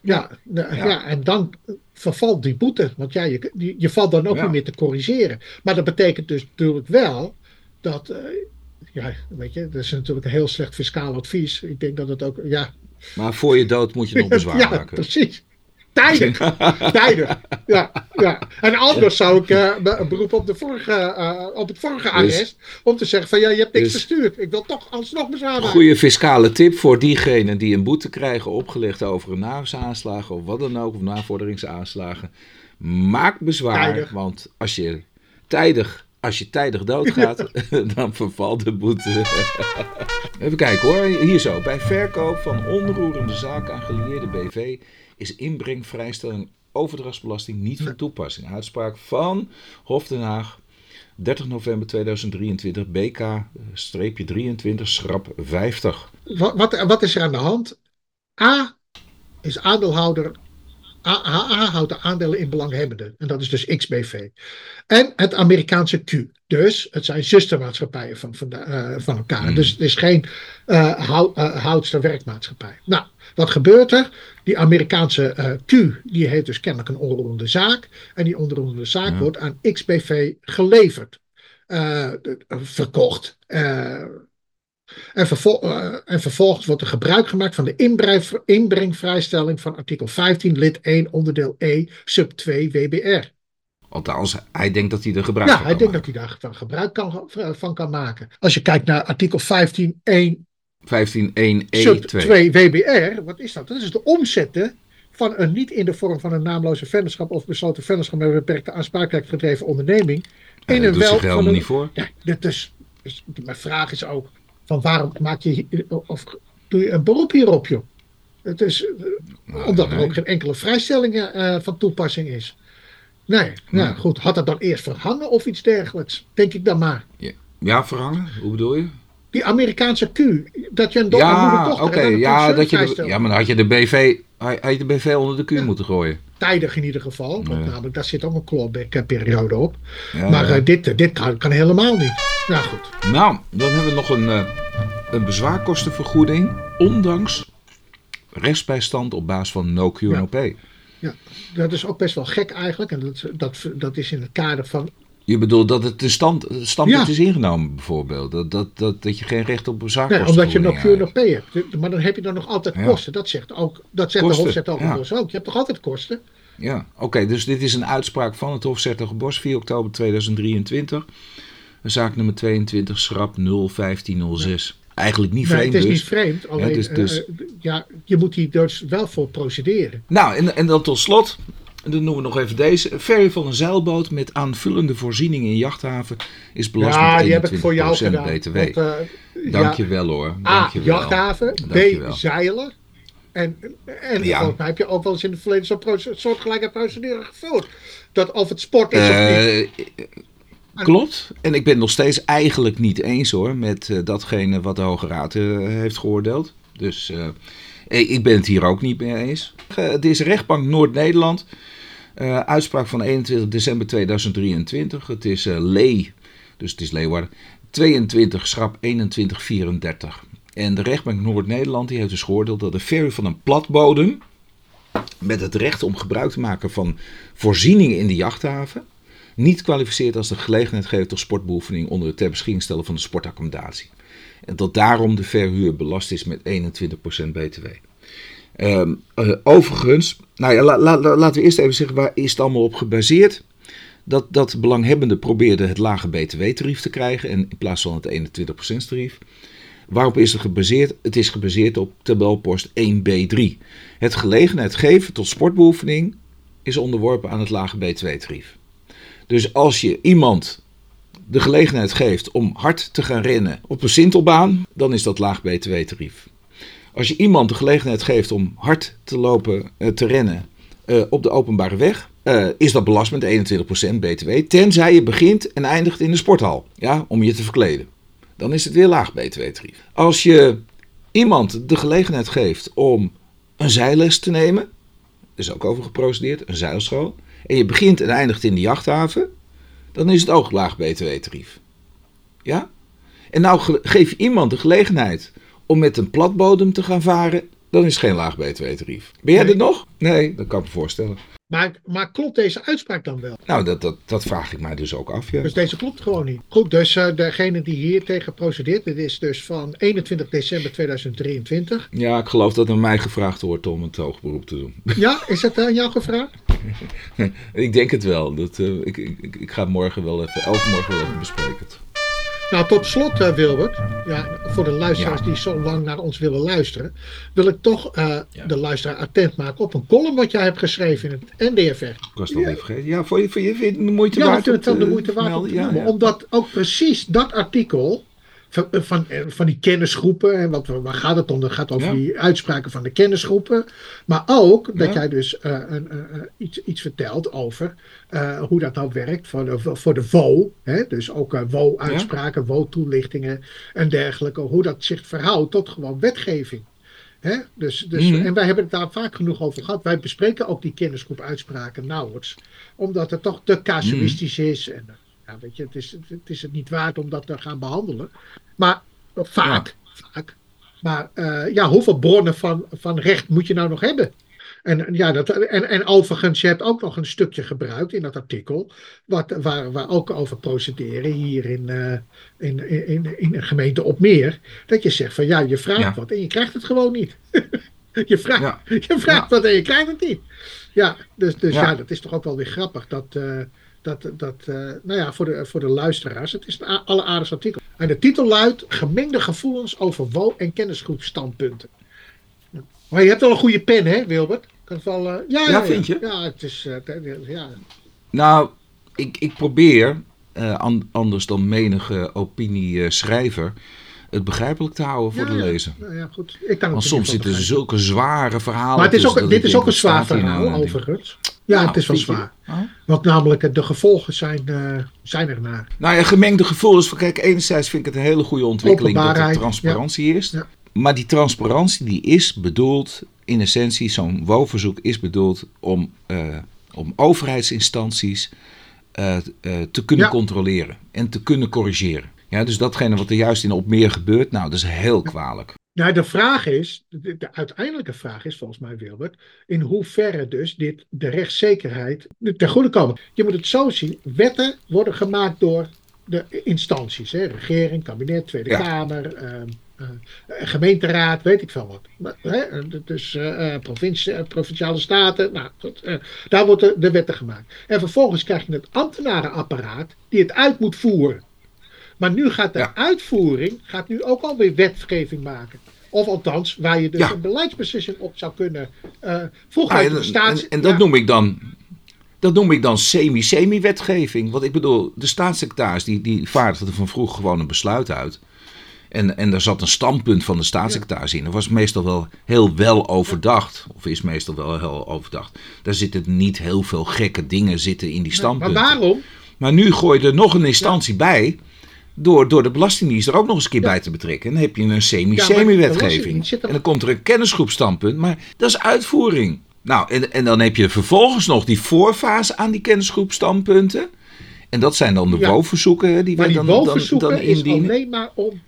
Ja, ja, ja. en dan vervalt die boete. Want ja, je, je valt dan ook niet meer te corrigeren. Maar dat betekent dus natuurlijk wel dat. Uh, ja, weet je, dat is natuurlijk een heel slecht fiscaal advies. Ik denk dat het ook. Ja. Maar voor je dood moet je nog bezwaar ja, maken. Precies. Tijdig. Tijdig. Ja, ja. En anders zou ik uh, beroep op, de vorige, uh, op het vorige dus- arrest. om te zeggen van ja, je hebt niks dus, verstuurd. Ik wil toch alsnog bezwaar. Goede fiscale tip voor diegenen die een boete krijgen opgelegd over een naamsaanslagen of wat dan ook. Of navorderingsaanslagen. Maak bezwaar. Want als je tijdig als je tijdig doodgaat, dan vervalt de boete. Even kijken hoor, hier zo. Bij verkoop van onroerende zaken aan gelieerde BV is inbrengvrijstelling overdrachtsbelasting niet van toepassing. Uitspraak van Hof Den Haag 30 november 2023, BK-23, schrap 50. Wat, wat, wat is er aan de hand? A is aandeelhouder AA houdt de aandelen in belanghebbenden. En dat is dus XBV. En het Amerikaanse Q. Dus het zijn zustermaatschappijen van, van, uh, van elkaar. Hmm. Dus het is geen uh, hou, uh, houdster werkmaatschappij. Nou, wat gebeurt er? Die Amerikaanse Q, die heeft dus kennelijk een onroerende zaak. En die onroerende zaak wordt aan XBV geleverd. verkocht. En, uh, en, vervolgens wordt er gebruik gemaakt van de inbrengvrijstelling van artikel 15 lid 1 onderdeel E sub 2 WBR. Althans, hij denkt dat hij er gebruik ja, van kan maken. Ja, hij denkt dat hij daar gebruik kan, van kan maken. Als je kijkt naar artikel 15 1 15 1 E sub 2 WBR, wat is dat? Dat is de omzetten van een niet in de vorm van een naamloze vennootschap of besloten vennootschap met een beperkte aansprakelijk gedreven onderneming. In een wel van een, niet voor. Ja, dus, dus mijn vraag is ook, van waarom maak je, of doe je een beroep hierop, joh? Het is, nou, omdat er ook geen enkele vrijstelling uh, van toepassing is. Nee, nou goed. Had dat dan eerst verhangen of iets dergelijks? Denk ik dan maar. Ja, ja verhangen? Hoe bedoel je? Die Amerikaanse Q. Dat je een dochter ja, oké. Okay, ja, dat je ja, maar dan had je de BV, had je de BV onder de Q ja. moeten gooien. Tijdig in ieder geval. Want namelijk, daar zit ook een clawback-periode op. maar uh, dit, dit kan, kan helemaal niet. Nou goed. Nou, dan hebben we nog een, uh, een bezwaarkostenvergoeding. Ondanks rechtsbijstand op basis van no Q ja. Ja, dat is ook best wel gek eigenlijk. En dat, dat, dat is in het kader van je bedoelt dat het de stand, standpunt ja. is ingenomen, bijvoorbeeld. Dat, dat, dat, dat je geen recht op bezwaarkosten nee, omdat je nog QNOP hebt. Maar dan heb je dan nog altijd kosten. Dat zegt, ook, dat zegt de Hof ook. Ja. ook. Je hebt toch altijd kosten? Ja, oké. dus dit is een uitspraak van het Hof Bos 4 oktober 2023. Zaak nummer 22, schrap 01506. Eigenlijk niet vreemd. Nee, het is dus. niet vreemd. Alleen, ja, is dus... uh, ja, je moet hier dus wel voor procederen. Nou, en, en dan tot slot. Dan noemen we nog even deze. Ferry van een zeilboot met aanvullende voorzieningen in jachthaven is belast ja, met 21% die heb ik voor jou gedaan. BTW. Want, uh, Dank je wel hoor. Dank A, jachthaven. B, zeilen. En, en ja. volgens mij heb je ook wel eens in het verleden zo'n soortgelijke procedure gevoerd. Dat of het sport is uh, of niet. Klopt. En ik ben nog steeds eigenlijk niet eens hoor met datgene wat de Hoge Raad heeft geoordeeld. Dus ik ben het hier ook niet mee eens. Het is rechtbank Noord-Nederland. uitspraak van 21 december 2023. Het is Lee, dus het is Leeuwarden. 22 schrap 2134. En de rechtbank Noord-Nederland heeft dus geoordeeld dat de verhuur van een platbodem met het recht om gebruik te maken van voorzieningen in de jachthaven niet kwalificeert als de gelegenheid geeft tot sportbeoefening onder het ter beschikking stellen van de sportaccommodatie. En dat daarom de verhuur belast is met 21% btw. Uh, overigens, nou ja, laten we eerst even zeggen waar is het allemaal op gebaseerd. Dat, dat belanghebbenden probeerden het lage btw-tarief te krijgen en in plaats van het 21% tarief. Waarop is het gebaseerd? Het is gebaseerd op tabelpost 1b3. Het gelegenheid geven tot sportbeoefening is onderworpen aan het lage btw-tarief. Dus als je iemand de gelegenheid geeft om hard te gaan rennen op een sintelbaan, dan is dat laag btw-tarief. Als je iemand de gelegenheid geeft om hard te lopen, eh, te rennen uh, op de openbare weg, uh, is dat belast met 21% btw, tenzij je begint en eindigt in de sporthal, ja, om je te verkleden dan is het weer laag btw-tarief. Als je iemand de gelegenheid geeft om een zijles te nemen, is ook over geprocedeerd, een zeilschool, en je begint en eindigt in de jachthaven, dan is het ook laag btw-tarief. Ja? En nou geef je iemand de gelegenheid om met een platbodem te gaan varen, dan is het geen laag btw-tarief. Ben jij nee. er nog? Nee, dat kan ik me voorstellen. Maar, maar klopt deze uitspraak dan wel? Nou, dat, dat, dat vraag ik mij dus ook af. Ja. Dus deze klopt gewoon niet. Goed, dus uh, degene die hier tegen procedeert, dit is dus van 21 december 2023. Ja, ik geloof dat er mij gevraagd wordt om het hoogberoep te doen. Ja, is dat aan jou gevraagd? ik denk het wel. Dat, uh, ik, ik, ik ga morgen wel even, overmorgen wel even bespreken. Nou, tot slot, uh, Wilbert, ja, voor de luisteraars die zo lang naar ons willen luisteren, wil ik toch uh, de luisteraar attent maken op een column wat jij hebt geschreven in het NDFR. Ik was het al even vergeten. Ja, voor je, voor je vind de moeite ja, waard. Ja, het de moeite waard om omdat ook precies dat artikel van, van, van die kennisgroepen. En wat, waar gaat het om? Dat gaat over die uitspraken van de kennisgroepen. Maar ook dat jij dus uh, een, uh, iets, iets vertelt over uh, hoe dat nou werkt voor de, voor de WO. Hè? Dus ook WO-uitspraken, ja. WO-toelichtingen en dergelijke. Hoe dat zich verhoudt tot gewoon wetgeving. Hè? Dus, dus, mm -hmm. En wij hebben het daar vaak genoeg over gehad. Wij bespreken ook die kennisgroep uitspraken nauwelijks. Omdat het toch te casuïstisch mm -hmm. is. En, ja, weet je, het, is, het is het niet waard om dat te gaan behandelen. Maar vaak, ja. vaak. Maar uh, ja, hoeveel bronnen van, van recht moet je nou nog hebben? En, ja, dat, en, en overigens, je hebt ook nog een stukje gebruikt in dat artikel, wat, waar we ook over procederen hier in, uh, in, in, in een gemeente op meer. Dat je zegt van ja, je vraagt ja. wat en je krijgt het gewoon niet. je vraagt, ja. je vraagt wat en je krijgt het niet. Ja, dus, dus ja. dat is toch ook wel weer grappig dat, uh, dat, dat uh, nou ja, voor de, voor de luisteraars, het is een alleraardigste artikel. En de titel luidt Gemengde gevoelens over wo- en kennisgroepstandpunten. Maar je hebt wel een goede pen, hè, Wilbert? Kan wel, uh, ja, ja, vind je? Ja, het is. Uh, ja. Nou, ik, ik probeer, an, anders dan menige opinieschrijver, het begrijpelijk te houden voor ja, de lezer. Ja, ja, goed. Ik kan Want soms zitten er zulke zware verhalen. Maar het is ook, dit is ook een zwaar zwaar verhaal, nou, overigens. Ja, nou, het is wel zwaar. Oh? Want namelijk de gevolgen zijn, uh, zijn er naar. Nou ja, gemengde gevoelens. Kijk, enerzijds vind ik het een hele goede ontwikkeling dat er transparantie ja. is. Ja. Maar die transparantie die is bedoeld, in essentie, zo'n WO-verzoek is bedoeld om, uh, om overheidsinstanties uh, te kunnen ja. controleren en te kunnen corrigeren. Ja, dus datgene wat er juist in op meer gebeurt, nou, dat is heel kwalijk. Nou, de vraag is, de, de, uiteindelijke vraag is volgens mij, Wilbert, in hoeverre dus dit de rechtszekerheid ten goede komen. Je moet het zo zien, wetten worden gemaakt door de instanties, hè, regering, kabinet, Tweede ja. Kamer, uh, uh, gemeenteraad, weet ik veel wat. Maar, hè, dus uh, provincie, provinciale staten, nou, goed, daar worden de wetten gemaakt. En vervolgens krijg je het ambtenarenapparaat die het uit moet voeren. Maar nu gaat de ja. uitvoering gaat nu ook alweer wetgeving maken. Of althans, waar je dus ja. een beleidsbeslissing op zou kunnen. Uh, vroeger ah, en, staats... en, en, dat ja. noem ik dan. Dat noem ik dan semi-semi-wetgeving. Want ik bedoel, de staatssecretaris die, die vaardigde van vroeg gewoon een besluit uit. En, en daar zat een standpunt van de staatssecretaris in. Dat was meestal wel heel wel overdacht. Of is meestal wel heel overdacht. Daar zitten niet heel veel gekke dingen zitten in die standpunten. Maar waarom? Maar nu gooi je er nog een instantie bij. Door, door de Belastingdienst er ook nog eens een keer bij te betrekken. dan heb je een semi-semi-wetgeving. en dan komt er een kennisgroepstandpunt. Maar dat is uitvoering. Nou, en, en dan heb je vervolgens nog die voorfase aan die kennisgroepstandpunten. En dat zijn dan de ja. woonverzoeken die wij dan, dan, dan indienen. is alleen maar om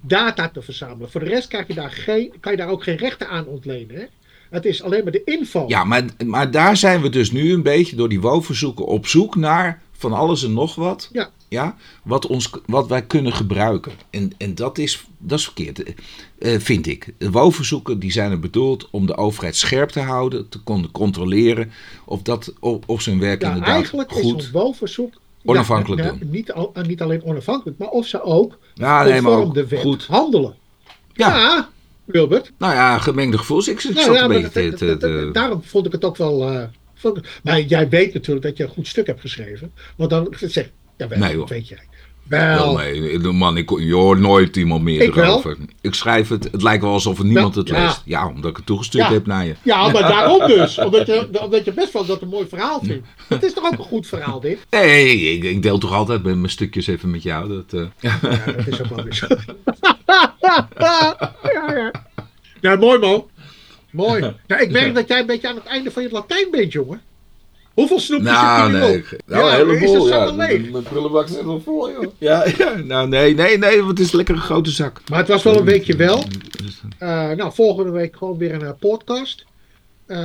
data te verzamelen. Voor de rest krijg je daar geen, kan je daar ook geen rechten aan ontlenen. Hè? Het is alleen maar de inval. Ja, maar, maar daar zijn we dus nu een beetje door die woonverzoeken op zoek naar van alles en nog wat. Ja. Ja, wat, ons, wat wij kunnen gebruiken. En, en dat, is, dat is verkeerd, uh, vind ik. De woonverzoeken die zijn er bedoeld om de overheid scherp te houden, te controleren of, dat, of, of zijn werk ja, inderdaad eigenlijk goed... is een woonverzoek onafhankelijk doen. Niet, al, niet alleen onafhankelijk, maar of ze ook ja, nee, maar ook de wet goed. handelen. Ja. Wilbert. Nou ja, gemengde gevoels. Ik, ik nou, een beetje Daarom vond ik het ook wel... Uh, maar jij weet natuurlijk dat je een goed stuk hebt geschreven. Want dan zeg ja, wel, nee, weet jij. Wel. nee, man, ik, je hoort nooit iemand meer ik erover. Wel. Ik schrijf het, het lijkt wel alsof niemand het leest. Ja, omdat ik het toegestuurd heb naar je. Ja, maar daarom dus. Omdat je, omdat je best wel dat een mooi verhaal vindt. Het is toch ook een goed verhaal, dit? Nee, ik, ik deel toch altijd mijn stukjes even met jou. Dat, uh... ja, dat is ook wel weer zo. ja, ja. Ja, mooi man. Mooi. Ja, ik merk dat jij een beetje aan het einde van je Latijn bent, jongen. Hoeveel snoepjes nou, heb je nee. Nou, ja, een heleboel. Ja, mijn prullenbak zit wel vol, joh. Ja, ja, nou nee, nee, nee, want het is lekker een grote zak. Maar het was wel een weekje wel. Uh, nou, volgende week gewoon weer een uh, podcast. Uh,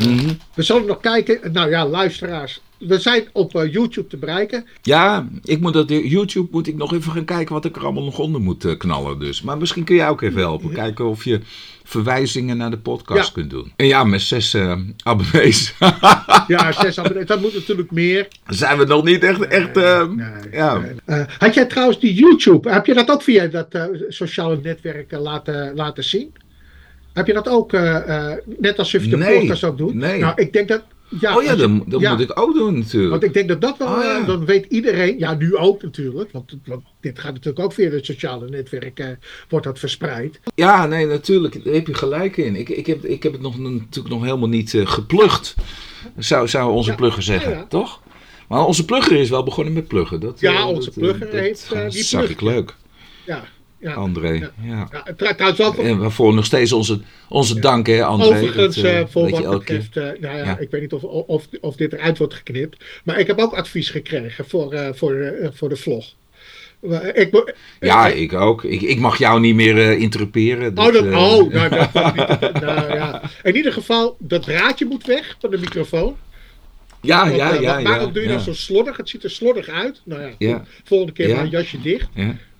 mm -hmm. We zullen nog kijken. Nou ja, luisteraars. We zijn op YouTube te bereiken. Ja, ik moet dat, YouTube moet ik nog even gaan kijken wat ik er allemaal nog onder moet knallen. Dus. Maar misschien kun jij ook even helpen. Kijken of je verwijzingen naar de podcast kunt doen. En ja, met zes uh, abonnees. ja, zes abonnees. Dat moet natuurlijk meer. Zijn we nog niet echt... echt uh, nee, ja. Uh, had jij trouwens die YouTube... Heb je dat ook via dat sociale netwerk laten, laten zien? Heb je dat ook, net als je de podcast ook doet? Nee. Nou, ik denk dat ja, oh ja, dat, dat moet ik ook doen natuurlijk. Want ik denk dat dat wel, oh, ja. dan weet iedereen, ja nu ook natuurlijk, want, want, dit gaat natuurlijk ook via het sociale netwerk, eh, wordt dat verspreid. Ja, nee, natuurlijk, daar heb je gelijk in. Ik, ik, heb, ik heb het nog, natuurlijk nog helemaal niet uh, geplucht, zou, zou onze plugger zeggen, toch? Maar onze plugger is wel begonnen met pluggen. Dat, ja, onze dat, plugger heeft uh, die zag ik leuk. Ja, ja, André. Ja. ja. ja trouwens wel... En waarvoor nog steeds onze, onze dank, hè, André. Overigens, dat, uh, voor wat betreft, uh, nou ja, ik weet niet of, of, of dit eruit wordt geknipt, maar ik heb ook advies gekregen voor, uh, voor, voor de vlog. Ik, ja, ik ook. Ik, ik mag jou niet meer uh, interruperen. oh, dat, oh nou, dat, nou, ja. In ieder geval, dat draadje moet weg van de microfoon. Ja, Want, ja, uh, ja. Waarom ja, doe je ja. dat zo slordig? Het ziet er slordig uit. Nou ja, volgende keer maar een jasje dicht.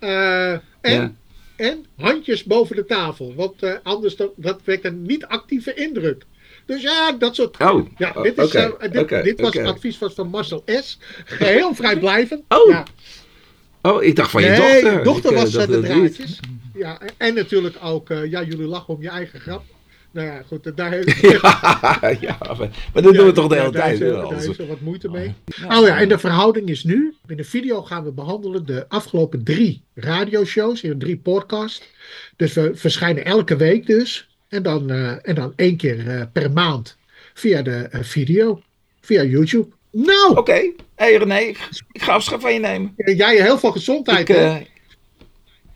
Uh, en, en handjes boven de tafel. Want uh, anders dat, dat wekt een niet-actieve indruk. Dus ja, dat soort. Oh, ja, dit, is, okay, uh, dit, okay, dit was okay. advies van Marcel S. Heel vrijblijvend. Oh. Ja. Oh, ik dacht van je nee, dochter. dochter ik, was uh, de draadjes. Ja, en natuurlijk ook, ja, jullie lachen om je eigen grap. Nou ja, goed, daar heeft... ja, ja, maar, maar dat doen we toch de hele tijd. Daar, daar is er wat moeite mee. Oh, ja, en de verhouding is nu, in de video gaan we behandelen de afgelopen drie radioshows, in drie podcasts. Dus we verschijnen elke week dus. En dan, uh, en dan één keer uh, per maand via de uh, video, via YouTube. Nou! Oké. Okay. Hé hey René, ik ga afscheid van je nemen. Jij heel veel gezondheid. Ik,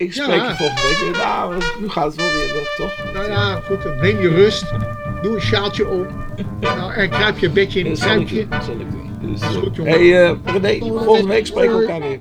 ik spreek ja. je volgende week weer. Nou, nu gaat het wel weer, toch? Nou ja, goed. Neem je rust. Doe een sjaaltje om. nou, en kruip je bedje in een kruipje. Dat zal ik doen. Dat is goed, jongen. Hey, uh, René, volgende week spreken we elkaar weer.